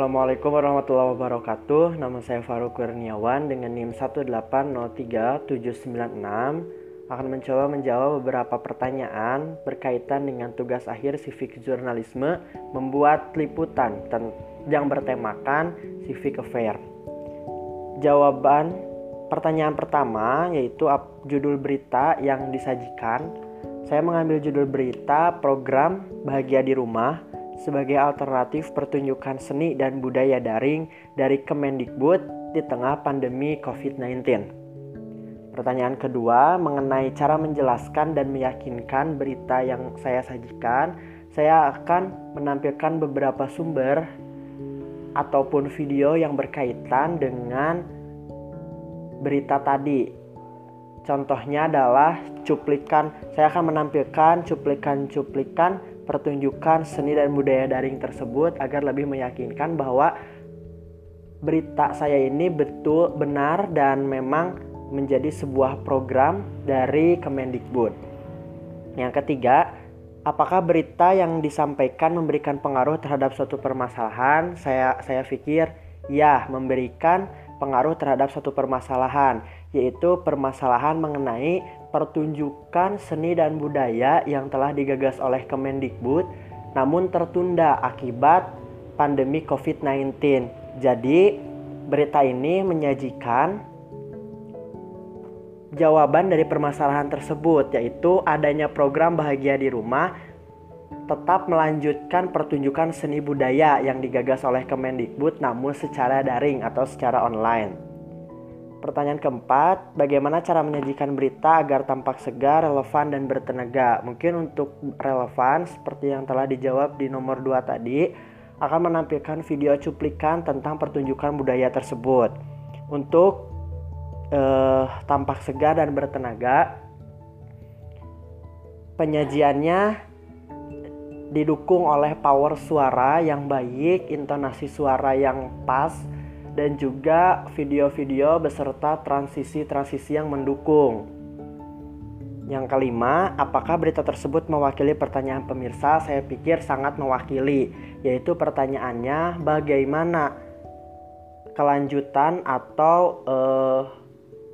Assalamualaikum warahmatullahi wabarakatuh. Nama saya Faruk Kurniawan dengan NIM 1803796 akan mencoba menjawab beberapa pertanyaan berkaitan dengan tugas akhir civic jurnalisme membuat liputan yang bertemakan civic affair. Jawaban pertanyaan pertama yaitu judul berita yang disajikan. Saya mengambil judul berita program Bahagia di Rumah sebagai alternatif pertunjukan seni dan budaya daring dari Kemendikbud di tengah pandemi COVID-19. Pertanyaan kedua mengenai cara menjelaskan dan meyakinkan berita yang saya sajikan, saya akan menampilkan beberapa sumber ataupun video yang berkaitan dengan berita tadi. Contohnya adalah cuplikan, saya akan menampilkan cuplikan-cuplikan pertunjukan seni dan budaya daring tersebut agar lebih meyakinkan bahwa berita saya ini betul benar dan memang menjadi sebuah program dari Kemendikbud. Yang ketiga, apakah berita yang disampaikan memberikan pengaruh terhadap suatu permasalahan? Saya saya pikir ya, memberikan pengaruh terhadap suatu permasalahan, yaitu permasalahan mengenai pertunjukan seni dan budaya yang telah digagas oleh Kemendikbud namun tertunda akibat pandemi COVID-19. Jadi, berita ini menyajikan jawaban dari permasalahan tersebut yaitu adanya program bahagia di rumah tetap melanjutkan pertunjukan seni budaya yang digagas oleh Kemendikbud namun secara daring atau secara online. Pertanyaan keempat, bagaimana cara menyajikan berita agar tampak segar, relevan, dan bertenaga? Mungkin untuk relevan, seperti yang telah dijawab di nomor 2 tadi, akan menampilkan video cuplikan tentang pertunjukan budaya tersebut. Untuk eh, tampak segar dan bertenaga, penyajiannya didukung oleh power suara yang baik, intonasi suara yang pas, dan juga video-video beserta transisi-transisi yang mendukung. Yang kelima, apakah berita tersebut mewakili pertanyaan pemirsa? Saya pikir sangat mewakili, yaitu pertanyaannya bagaimana kelanjutan atau eh,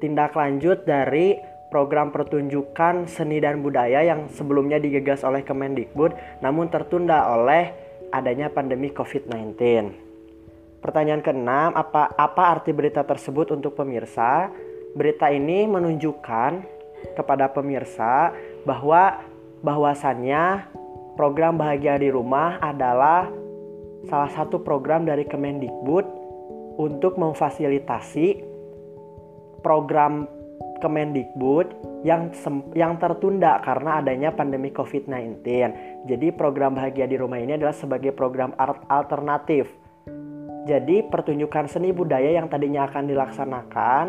tindak lanjut dari program pertunjukan seni dan budaya yang sebelumnya digagas oleh Kemendikbud namun tertunda oleh adanya pandemi COVID-19. Pertanyaan keenam, apa apa arti berita tersebut untuk pemirsa? Berita ini menunjukkan kepada pemirsa bahwa bahwasannya program bahagia di rumah adalah salah satu program dari Kemendikbud untuk memfasilitasi program Kemendikbud yang yang tertunda karena adanya pandemi COVID-19. Jadi program bahagia di rumah ini adalah sebagai program alternatif jadi pertunjukan seni budaya yang tadinya akan dilaksanakan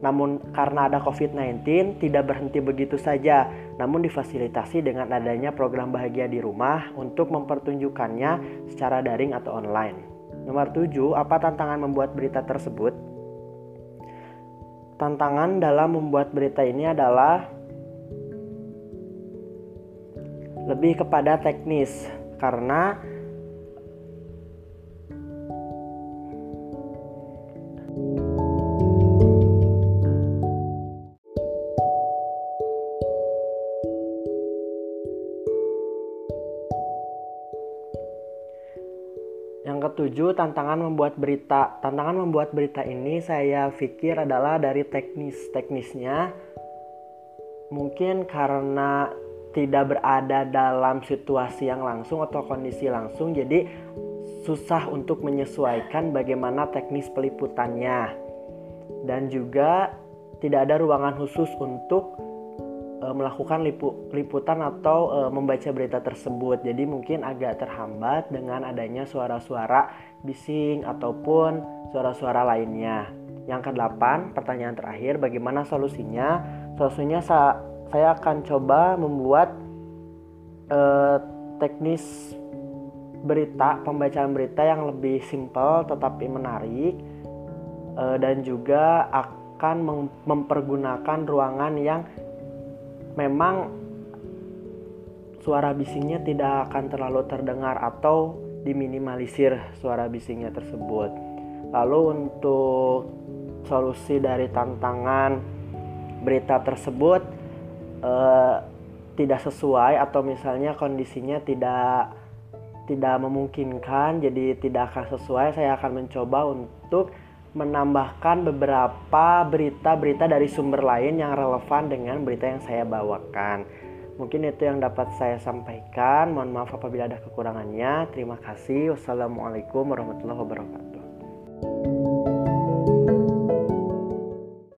namun karena ada COVID-19 tidak berhenti begitu saja, namun difasilitasi dengan adanya program bahagia di rumah untuk mempertunjukkannya secara daring atau online. Nomor 7, apa tantangan membuat berita tersebut? Tantangan dalam membuat berita ini adalah lebih kepada teknis. Karena Yang ketujuh, tantangan membuat berita. Tantangan membuat berita ini saya pikir adalah dari teknis. Teknisnya mungkin karena tidak berada dalam situasi yang langsung atau kondisi langsung, jadi susah untuk menyesuaikan bagaimana teknis peliputannya. Dan juga tidak ada ruangan khusus untuk e, melakukan lipu, liputan atau e, membaca berita tersebut. Jadi mungkin agak terhambat dengan adanya suara-suara bising ataupun suara-suara lainnya. Yang kedelapan, pertanyaan terakhir, bagaimana solusinya? Solusinya sa saya akan coba membuat e, teknis berita, pembacaan berita yang lebih simpel tetapi menarik dan juga akan mempergunakan ruangan yang memang suara bisingnya tidak akan terlalu terdengar atau diminimalisir suara bisingnya tersebut. Lalu untuk solusi dari tantangan berita tersebut eh, tidak sesuai atau misalnya kondisinya tidak tidak memungkinkan jadi tidak akan sesuai saya akan mencoba untuk menambahkan beberapa berita-berita dari sumber lain yang relevan dengan berita yang saya bawakan. Mungkin itu yang dapat saya sampaikan. Mohon maaf apabila ada kekurangannya. Terima kasih. Wassalamualaikum warahmatullahi wabarakatuh.